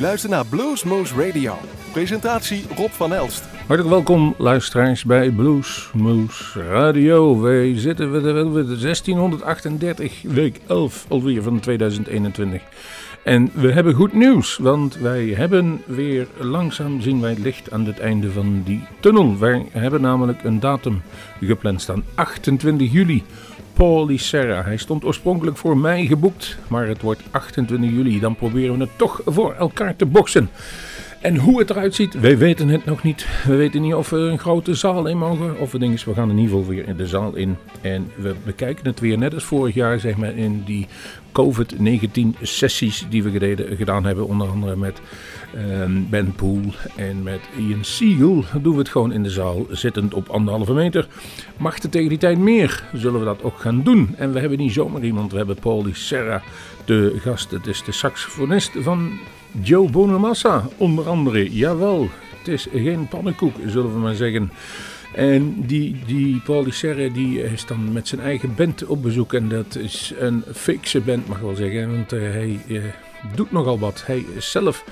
luistert naar Bluesmoose Radio. Presentatie Rob van Elst. Hartelijk welkom luisteraars bij Bluesmoose Radio. Wij zitten bij de 1638, week 11 alweer van 2021. En we hebben goed nieuws, want wij hebben weer langzaam zien wij het licht aan het einde van die tunnel. Wij hebben namelijk een datum gepland staan, 28 juli. Pauli Serra. Hij stond oorspronkelijk voor mei geboekt, maar het wordt 28 juli. Dan proberen we het toch voor elkaar te boksen. En hoe het eruit ziet, wij weten het nog niet. We weten niet of we een grote zaal in mogen. Of we dingen, we gaan in ieder geval weer in de zaal in. En we bekijken het weer net als vorig jaar, zeg maar, in die COVID-19 sessies die we gedaan hebben. Onder andere met Ben Poel en met Ian Siegel. Doen we het gewoon in de zaal, zittend op anderhalve meter. Mag het tegen die tijd meer, zullen we dat ook gaan doen. En we hebben niet zomaar iemand, we hebben Paul Serra, de gast. Het is de saxofonist van Joe Bonamassa, onder andere. Jawel, het is geen pannenkoek, zullen we maar zeggen. En die, die Paul Di Serre die is dan met zijn eigen band op bezoek. En dat is een fikse band, mag wel zeggen. Want uh, hij uh, doet nogal wat. Hij zelf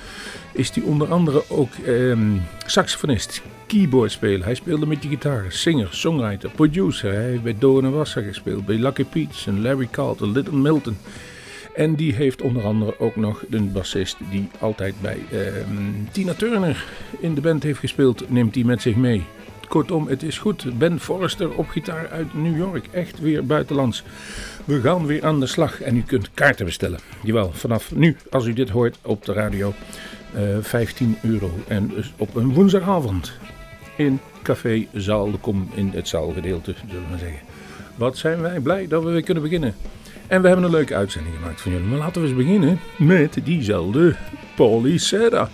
is die onder andere ook um, saxofonist, keyboardspeler. Hij speelde met de gitaar, singer, songwriter, producer. Hij heeft bij Dona Wassa gespeeld, bij Lucky Pete's en Larry Carlton, Little Milton. En die heeft onder andere ook nog een bassist die altijd bij uh, Tina Turner in de band heeft gespeeld, neemt hij met zich mee. Kortom, het is goed. Ben Forrester op gitaar uit New York. Echt weer buitenlands. We gaan weer aan de slag en u kunt kaarten bestellen. Jawel, vanaf nu, als u dit hoort op de radio, uh, eh, 15 euro. En dus op een woensdagavond in Café Zaal, kom in het zaalgedeelte, zullen we zeggen. Wat zijn wij blij dat we weer kunnen beginnen. En we hebben een leuke uitzending gemaakt van jullie. Maar laten we eens beginnen met diezelfde Polly Serra.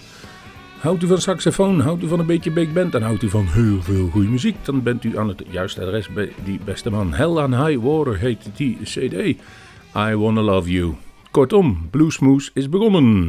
Houdt u van saxofoon, houdt u van een beetje big band en houdt u van heel veel goede muziek, dan bent u aan het juiste adres bij die beste man. Hell on High Water heet die CD. I Wanna Love You. Kortom, Bluesmoose is begonnen.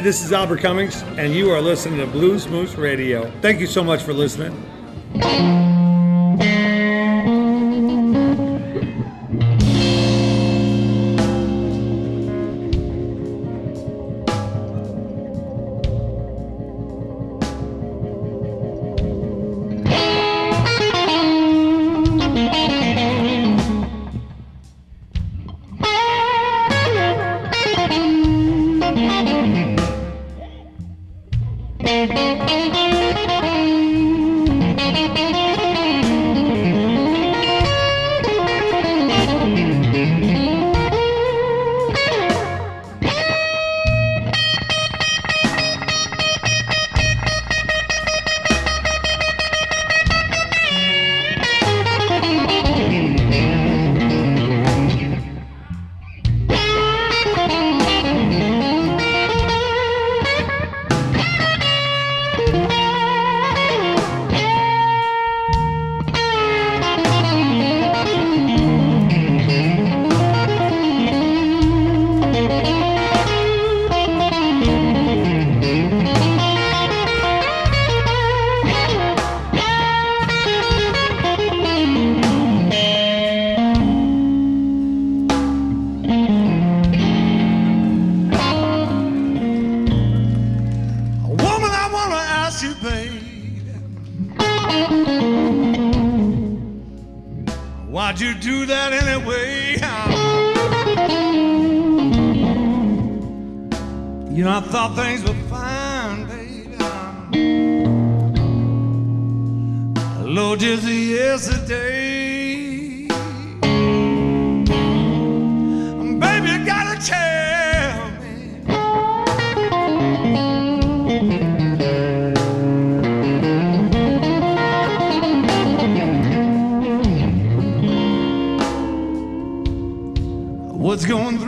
This is Albert Cummings, and you are listening to Blues Moose Radio. Thank you so much for listening. what's going through?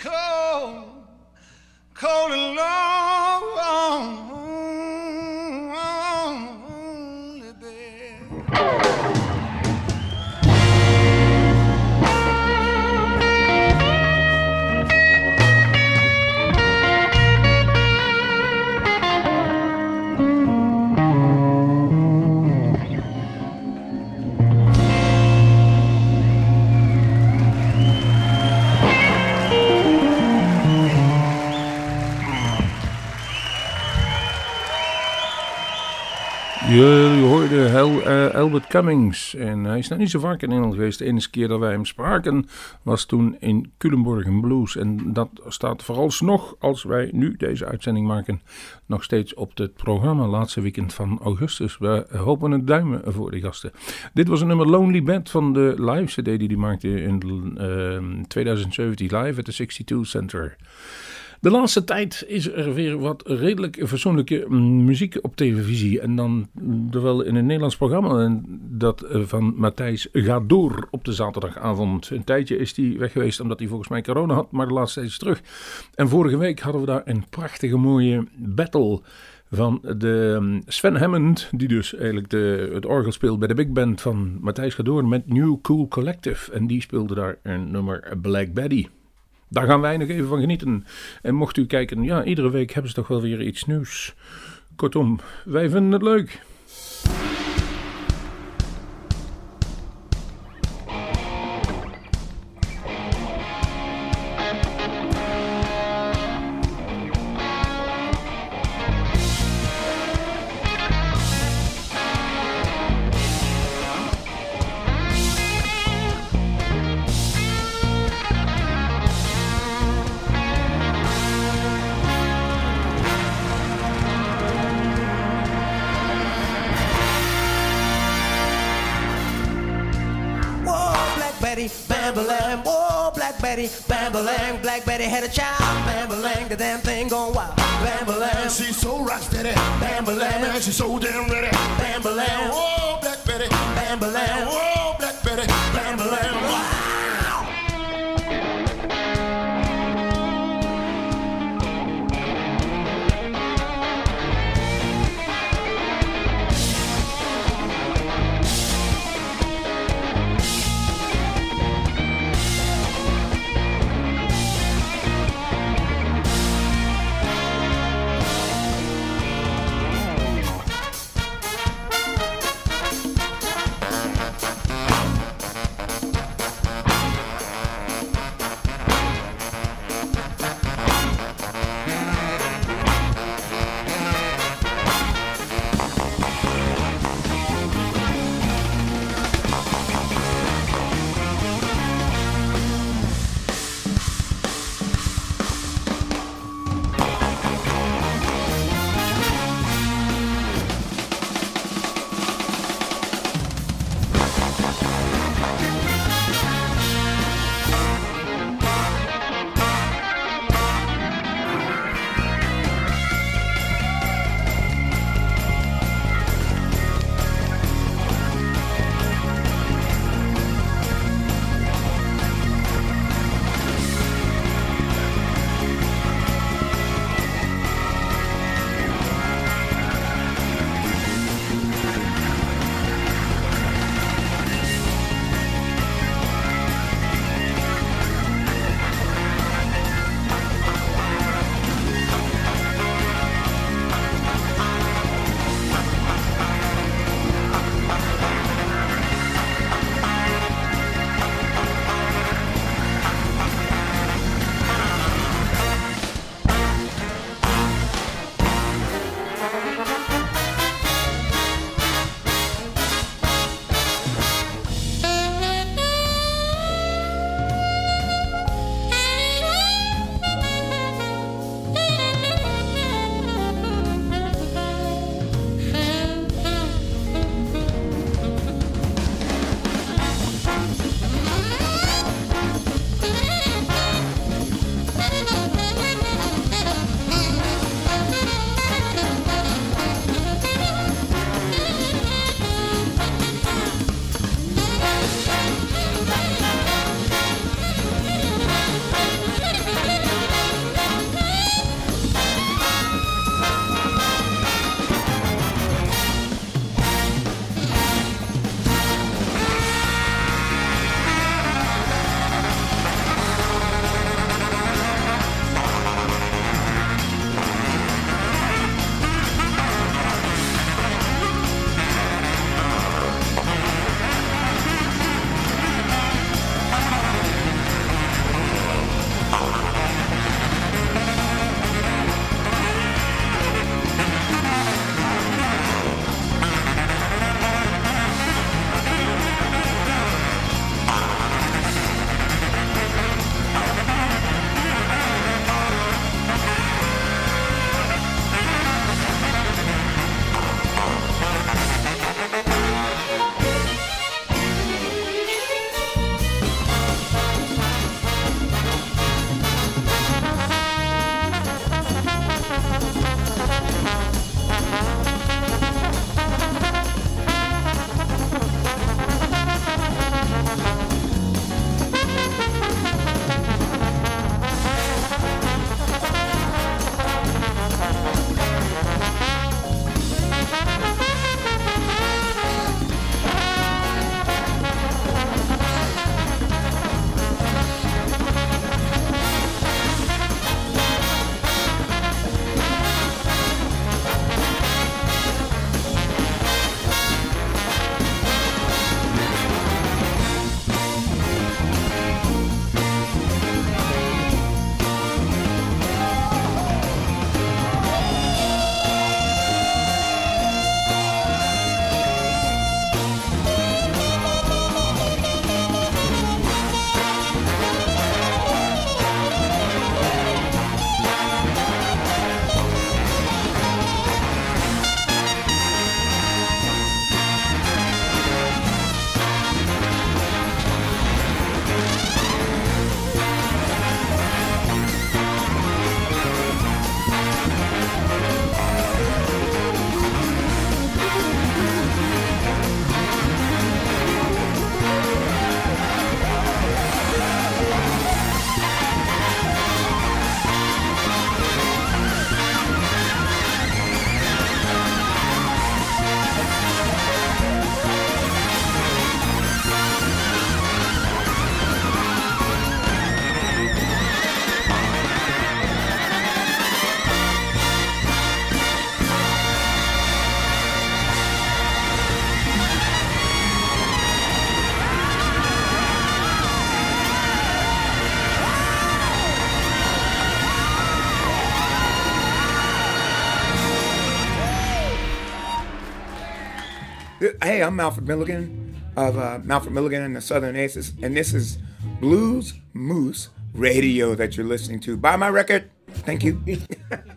Cold, cold and lonely Hel, eh, Albert Cummings. En hij is nog niet zo vaak in Nederland geweest. De enige keer dat wij hem spraken was toen in Culemborg en Blues. En dat staat vooralsnog, als wij nu deze uitzending maken, nog steeds op het programma. Laatste weekend van augustus. We hopen het duimen voor de gasten. Dit was een nummer Lonely Bed van de live CD die hij maakte in eh, 2017 live at the 62 Center. De laatste tijd is er weer wat redelijk fatsoenlijke mm, muziek op televisie. En dan mm, wel in een Nederlands programma. En dat eh, van Matthijs gaat door op de zaterdagavond. Een tijdje is hij weg geweest omdat hij volgens mij corona had. Maar de laatste tijd is terug. En vorige week hadden we daar een prachtige mooie battle van de mm, Sven Hammond, die dus eigenlijk de, het orgel speelt bij de big band van Matthijs Gadoor met New Cool Collective. En die speelde daar een nummer Black Betty. Daar gaan wij nog even van genieten. En mocht u kijken, ja, iedere week hebben ze toch wel weer iets nieuws. Kortom, wij vinden het leuk. Betty, bam-ba-lam. Black Betty had a child, bam-ba-lam. The damn thing gone wild, bam-ba-lam. She's so rock steady, Bam-ba-lam. man, she's so damn ready. Bam-ba-lam. Whoa, Black Betty, Bam-ba-lam. whoa, Black Betty, Bam-ba-lam. Hey, I'm Malford Milligan of uh, Malford Milligan and the Southern Aces, and this is Blues Moose Radio that you're listening to. Buy my record. Thank you.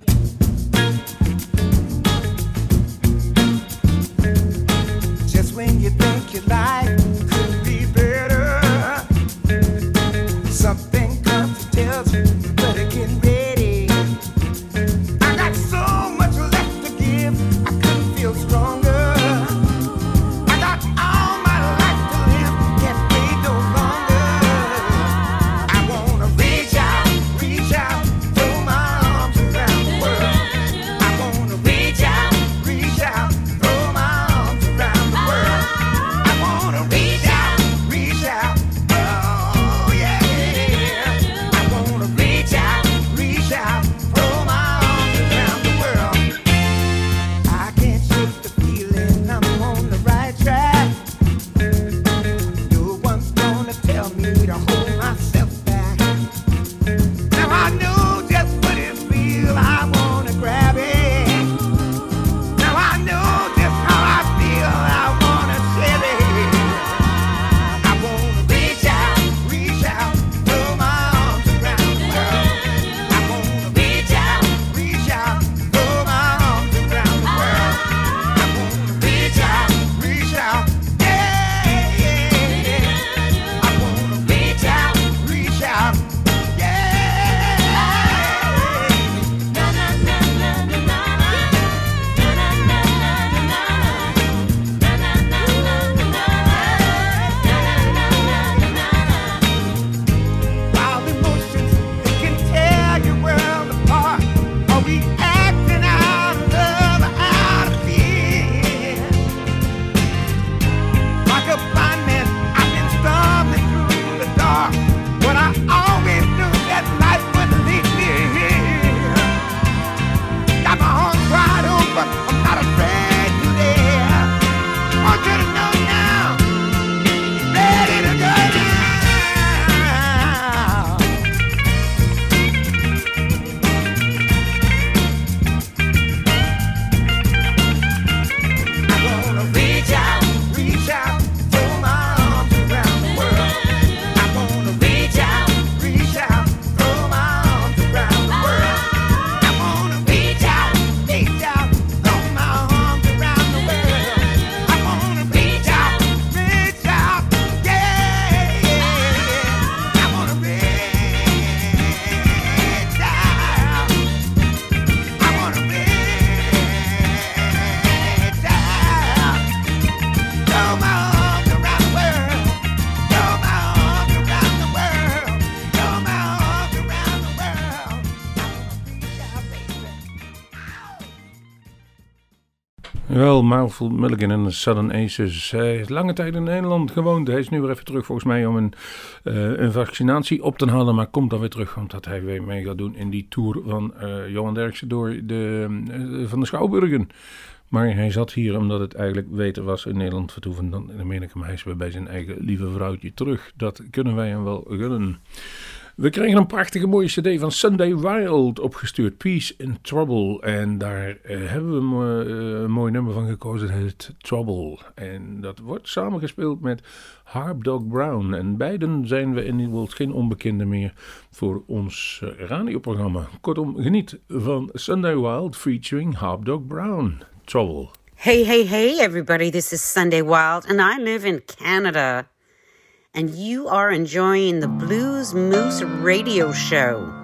Wel, Mouthful Milligan en de Southern Aces. Hij heeft lange tijd in Nederland gewoond. Hij is nu weer even terug volgens mij om een, eh, een vaccinatie op te halen. Maar komt dan weer terug omdat hij weer mee gaat doen in die tour van eh, Johan Derksen door de, eh, van de Schouwburgen. Maar hij zat hier omdat het eigenlijk beter was in Nederland vertoeven dan in Amerika. Maar hij is weer bij zijn eigen lieve vrouwtje terug. Dat kunnen wij hem wel gunnen. We kregen een prachtige mooie cd van Sunday Wild opgestuurd. Peace in Trouble. En daar eh, hebben we eh, een mooi nummer van gekozen. Het heet Trouble. En dat wordt samengespeeld met Harp Dog Brown. En beiden zijn we in ieder geval geen onbekende meer voor ons eh, radioprogramma. Kortom, geniet van Sunday Wild featuring Harp Dog Brown. Trouble. Hey, hey, hey, everybody. This is Sunday Wild, and I live in Canada. And you are enjoying the Blues Moose Radio Show.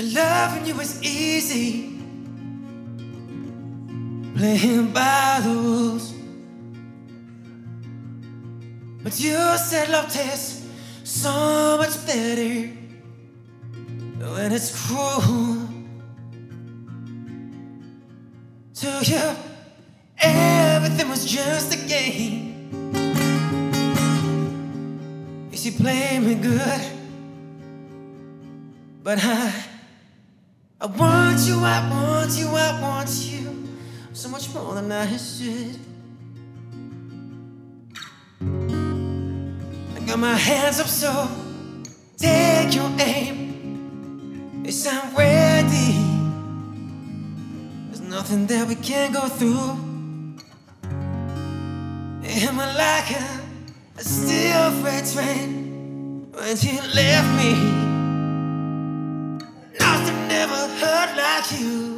Your loving you was easy. Playing by the rules. But you said love tastes so much better when it's cruel. To you, everything was just a game. Yes, you played me good. But I, I want you, I want you, I want you so much more than I should. I got my hands up, so take your aim. Yes, I'm ready. There's nothing that we can't go through. Am I like a, a steel freight train when you left me? Like you.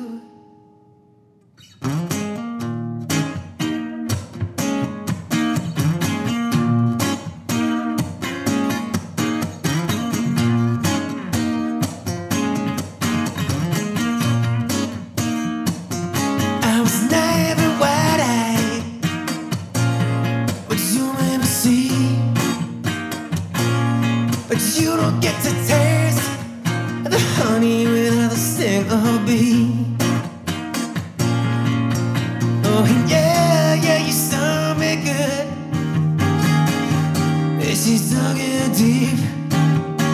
She's dug in deep,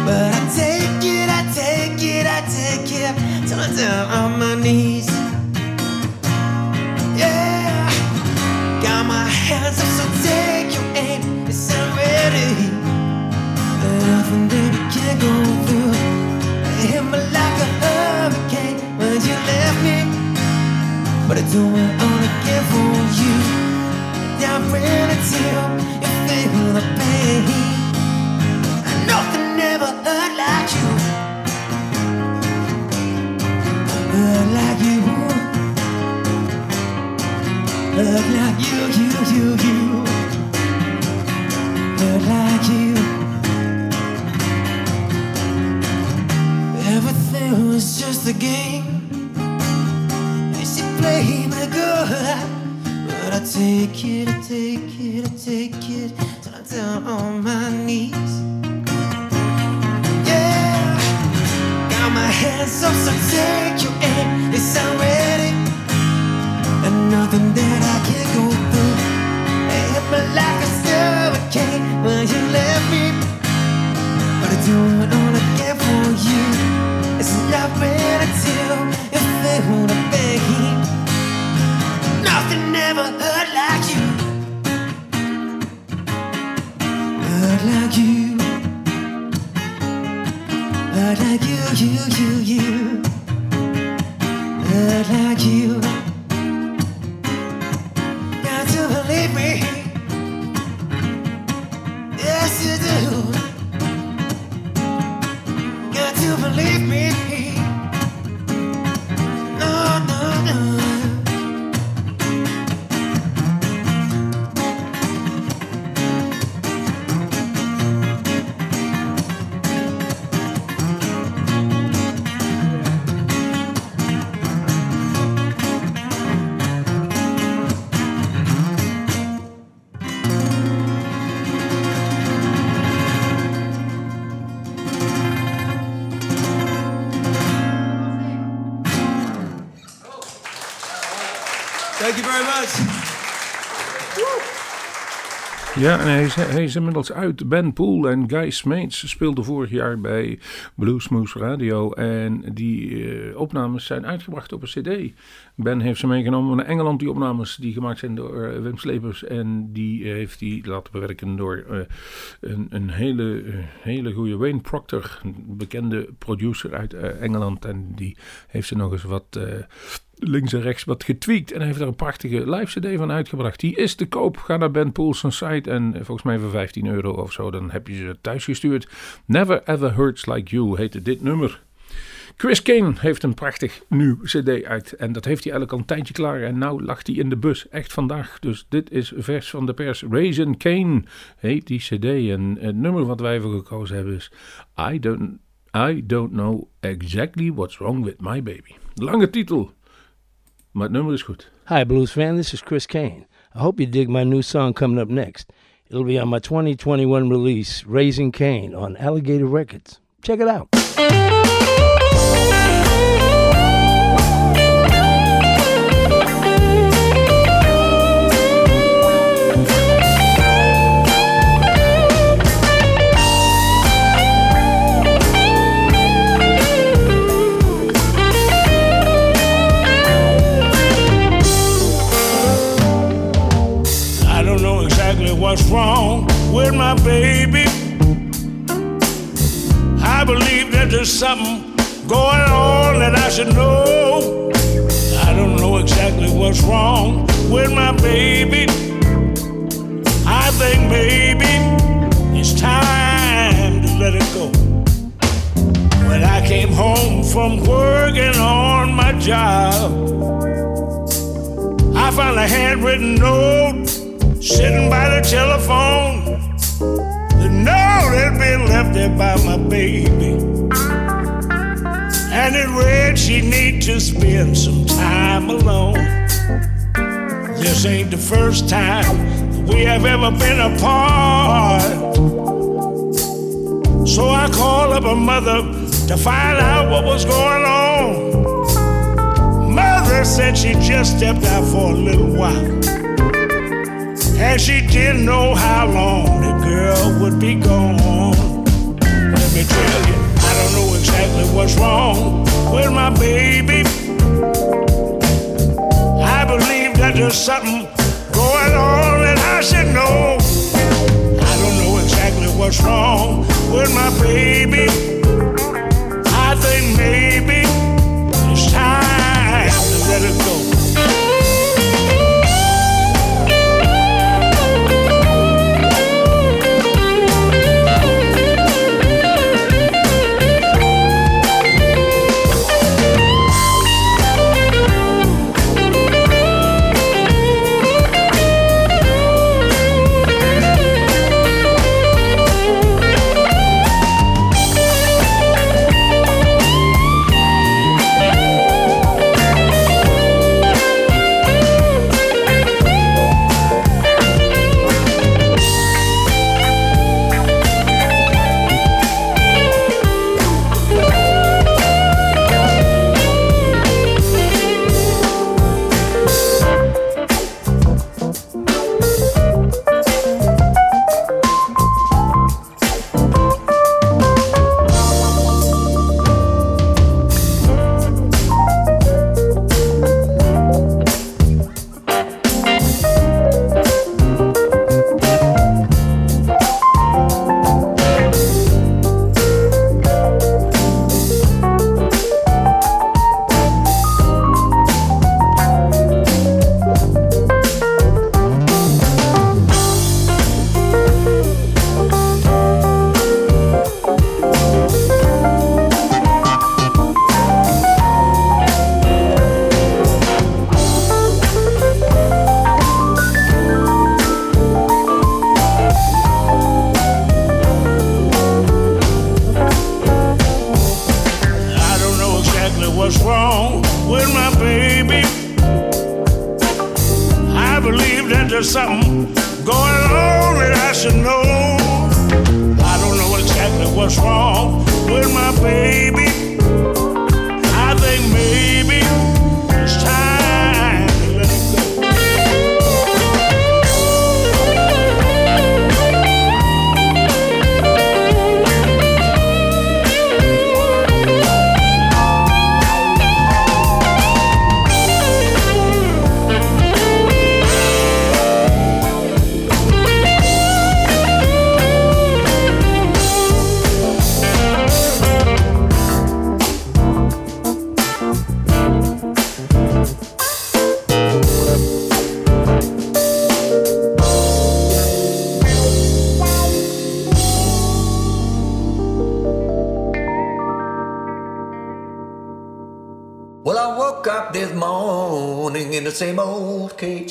but I take it, I take it, I take it till I'm down on my knees. Yeah, got my hands up, so take your aim. It's I'm ready. There's nothing we can't go through. It hit me like a hurricane when you left me, but I do it all again for you. Yeah, I'm ready till you, you, you, you. Look like you. Everything was just a game. She played me good. But I take it, I take it, I take it. Till I'm down on my knees. Yeah. Got my hands up, so take your aim. Yes, I'm ready nothing that I can't go through. It hit me like a hurricane you me, but I all for you. It's not you. Nothing ever hurt like you, hurt like you, hurt like you, you, you, you, hurt like you. Ja, en hij is, hij is inmiddels uit. Ben Poel en Guy Smeets speelden vorig jaar bij Bluesmoose Radio. En die eh, opnames zijn uitgebracht op een cd. Ben heeft ze meegenomen naar Engeland, die opnames die gemaakt zijn door eh, Wim Slepers. En die heeft die laten bewerken door eh, een, een hele, hele goede Wayne Proctor, een bekende producer uit Engeland. En die heeft ze nog eens wat links en rechts wat getweekt En heeft er een prachtige live CD van uitgebracht. Die is te koop. Ga naar Ben Poolson's site. En eh, volgens mij voor 15 euro of zo. Dan heb je ze thuis gestuurd. Never Ever Hurts Like You heette dit nummer. Chris Kane heeft een prachtig nieuw CD uit. En dat heeft hij eigenlijk al een tijdje klaar. En nou lag hij in de bus. Echt vandaag. Dus dit is vers van de pers. Raisin Kane heet die CD. En het nummer wat wij voor gekozen hebben is. I don't, I don't know exactly what's wrong with my baby. Lange titel. Mein Name is goed. Hi, Blues fan. This is Chris Kane. I hope you dig my new song coming up next. It'll be on my 2021 release, Raising Kane, on Alligator Records. Check it out. stepped out for a little while. And she didn't know how long the girl would be gone. Let me tell you, I don't know exactly what's wrong with my baby. I believe that there's something going on, and I should know. I don't know exactly what's wrong with my baby.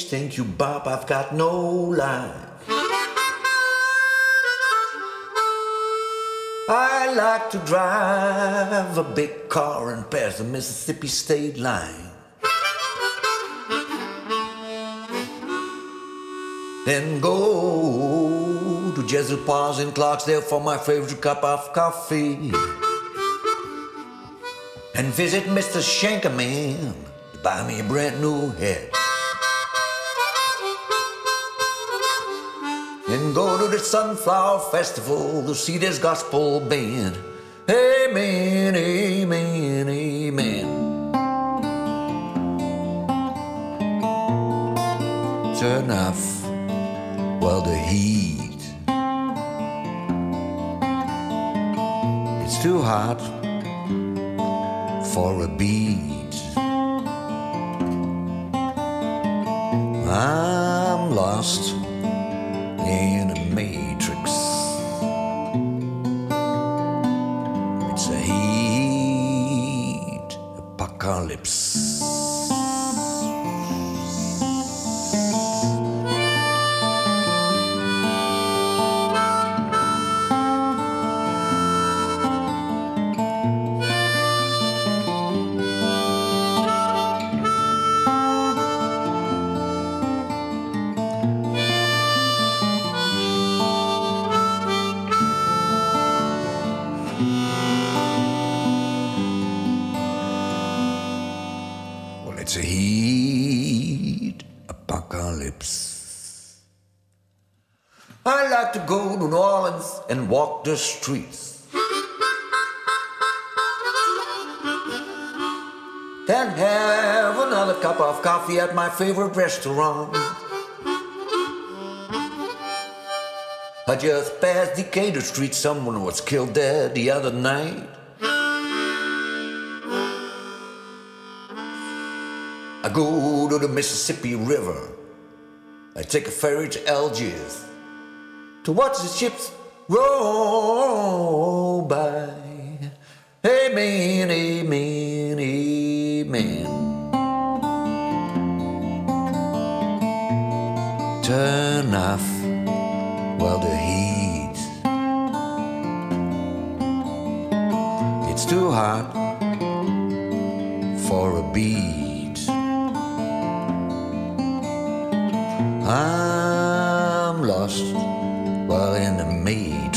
thank you, Bob, I've got no life. I like to drive a big car and pass the Mississippi state line. Then go to Jesuit Paws in Clarksdale for my favorite cup of coffee. And visit Mr. Shankerman to buy me a brand new head. And go to the Sunflower Festival to see this gospel band. Amen, amen, amen. Turn off while the heat. It's too hot for a beat. I'm lost in the streets. Then have another cup of coffee at my favorite restaurant. I just passed Decatur Street. Someone was killed there the other night. I go to the Mississippi River. I take a ferry to Algiers to watch the ships roll by. Amen, amen, amen. Turn Well, in the mead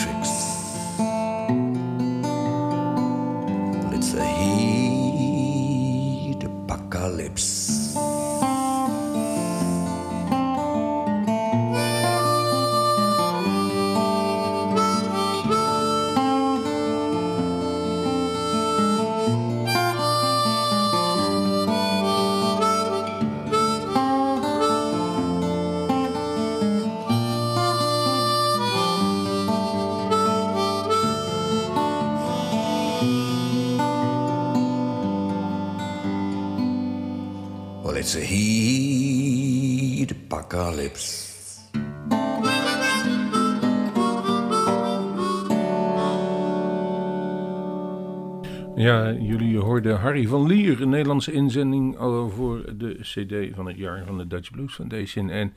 hoorden Harry van Lier, een Nederlandse inzending voor de CD van het jaar van de Dutch Blues Foundation. En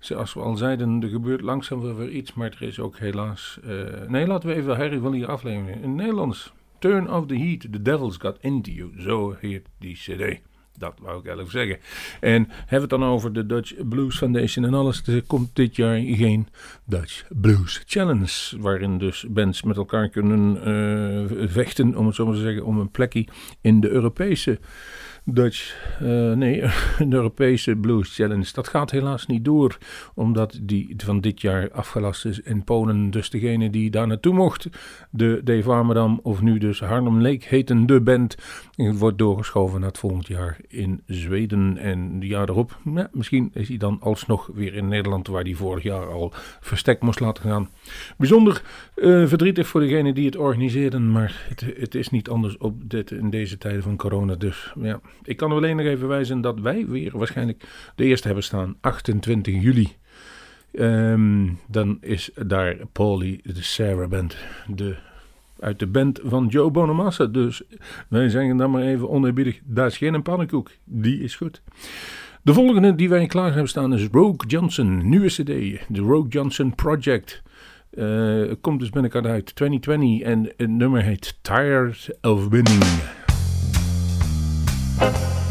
zoals we al zeiden, er gebeurt langzaam weer iets, maar er is ook helaas. eh, nee, laten we even Harry van Lier afleveren. In Nederlands. Turn of the Heat, The Devil's Got Into You. Zo heet die CD. Dat wou ik even zeggen. En hebben we het dan over de Dutch Blues Foundation en alles. Er komt dit jaar geen Dutch Blues Challenge. Waarin dus bands met elkaar kunnen eh, vechten, om zo maar te zeggen, om een plekje in de Europese Dutch, eh, nee, de Europese Blues Challenge. Dat gaat helaas niet door, omdat die van dit jaar afgelast is in Polen. Dus degene die daar naartoe mocht, de Dave Warmerdam, of nu dus Harlem Lake heten de band, wordt doorgeschoven naar het volgend jaar in Zweden. En het jaar erop, misschien is hij dan alsnog weer in Nederland, waar hij vorig jaar al verstek moest laten gaan. Bijzonder eh, verdrietig voor degene die het organiseerden, maar het, het is niet anders op dit, in deze tijden van corona. Dus ja, ik kan alleen nog even wijzen dat wij weer waarschijnlijk de eerste hebben staan, 28 juli. Ehm, dan is daar Paulie, de Sarah Band, de, uit de band van Joe Bonamassa. Dus wij zeggen dan maar even oneerbiedig, daar is geen pannenkoek, die is goed. De volgende die wij klaar hebben staan is Rogue Johnson, nieuwe cd, de Rogue Johnson Project. Eh, komt dus binnenkort uit 2020 en het nummer heet Tired of Winning. thank you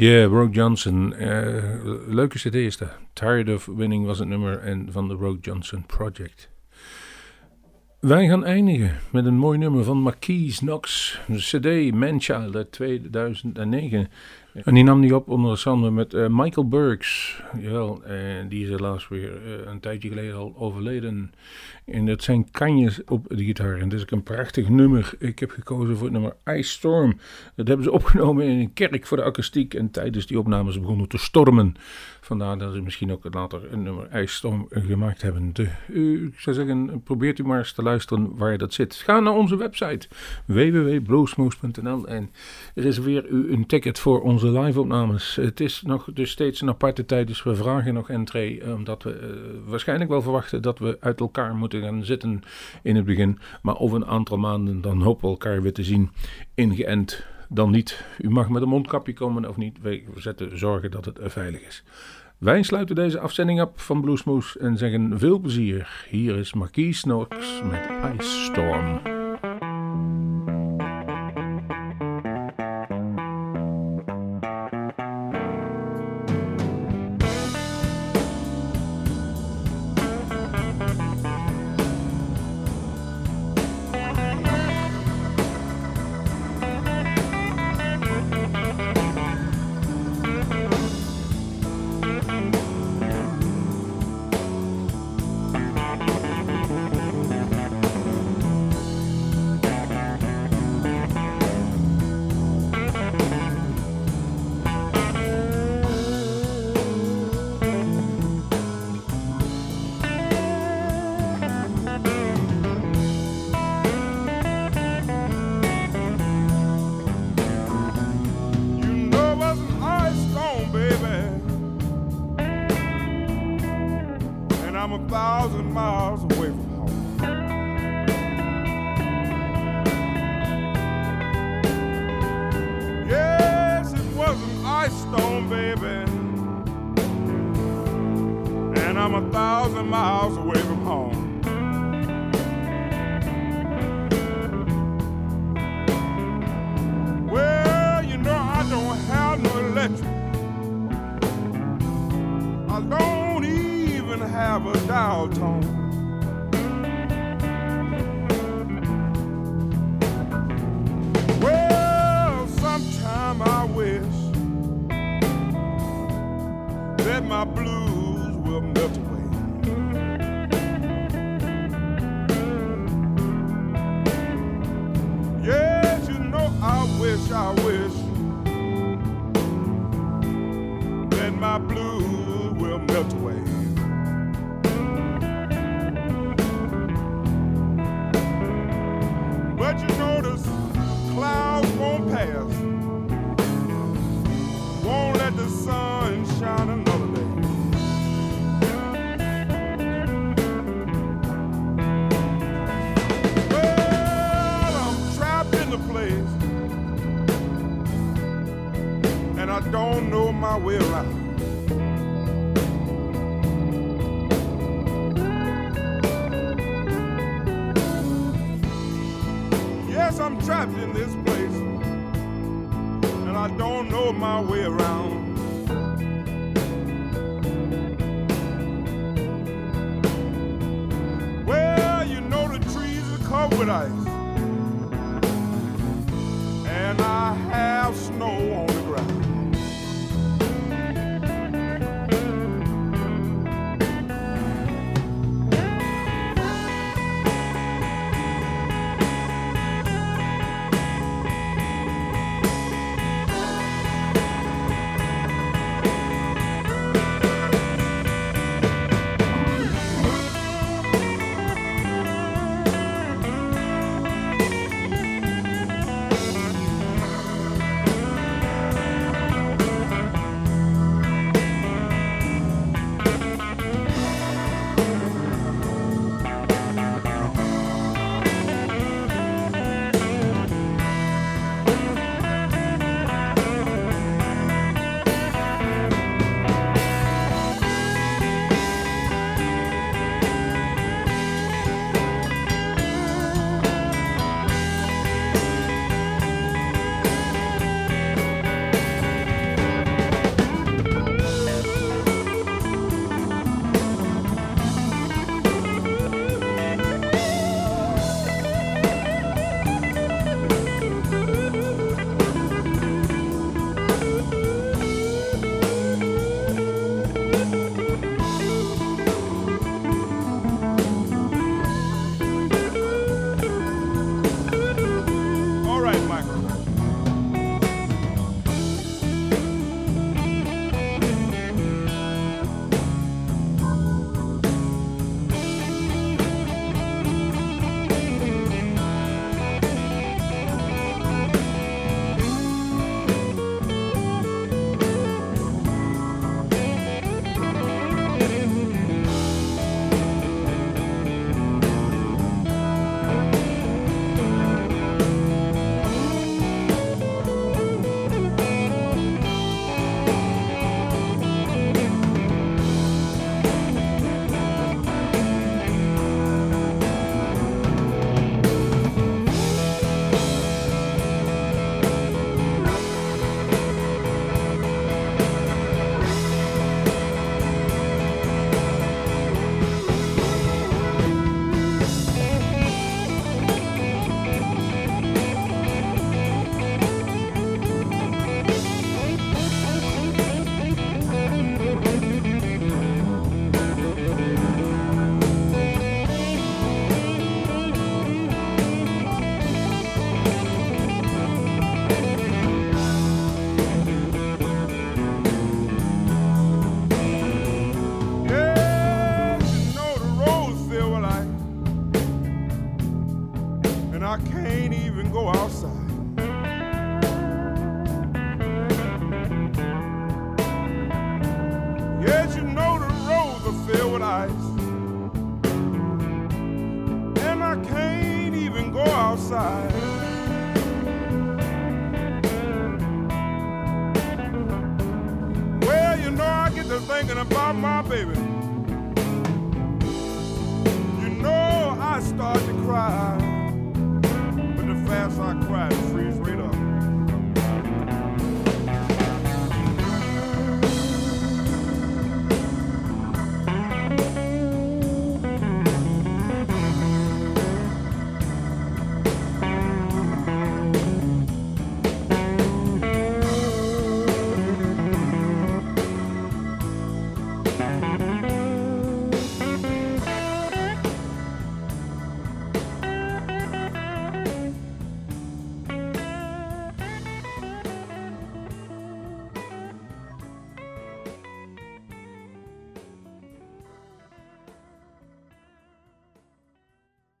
Yeah, Rogue Johnson. Eh, leuke cd is dat. Tired of Winning was het nummer en van de Rogue Johnson Project. Wij gaan eindigen met een mooi nummer van Marquise Knox. Cd Manchild uit 2009. En die nam die op onder samen met eh, Michael Burks. Jawel, en die is helaas weer eh, een tijdje geleden al overleden. En dat zijn kanjes op de gitaar. En dat is een prachtig nummer. Ik heb gekozen voor het nummer Ice Storm. Dat hebben ze opgenomen in een kerk voor de akoestiek. En tijdens die opnames begonnen te stormen. Vandaar dat ze misschien ook later een nummer Ice Storm gemaakt hebben. De, ik zou zeggen, probeert u maar eens te luisteren waar dat zit. Ga naar onze website www.bluesmoose.nl en reserveer u een ticket voor onze live-opnames. Het is nog dus steeds een aparte tijd, dus we vragen nog entree, omdat we eh, waarschijnlijk wel verwachten dat we uit elkaar moeten gaan zitten in het begin. Maar over een aantal maanden dan hopen we elkaar weer te zien ingeënt dan niet. U mag met een mondkapje komen of niet. Wij zetten zorgen dat het eh, veilig is. Wij sluiten deze afzending af van Bluesmoes en zeggen veel plezier. Hier is Marquis Knox met Ice Storm. My blues will melt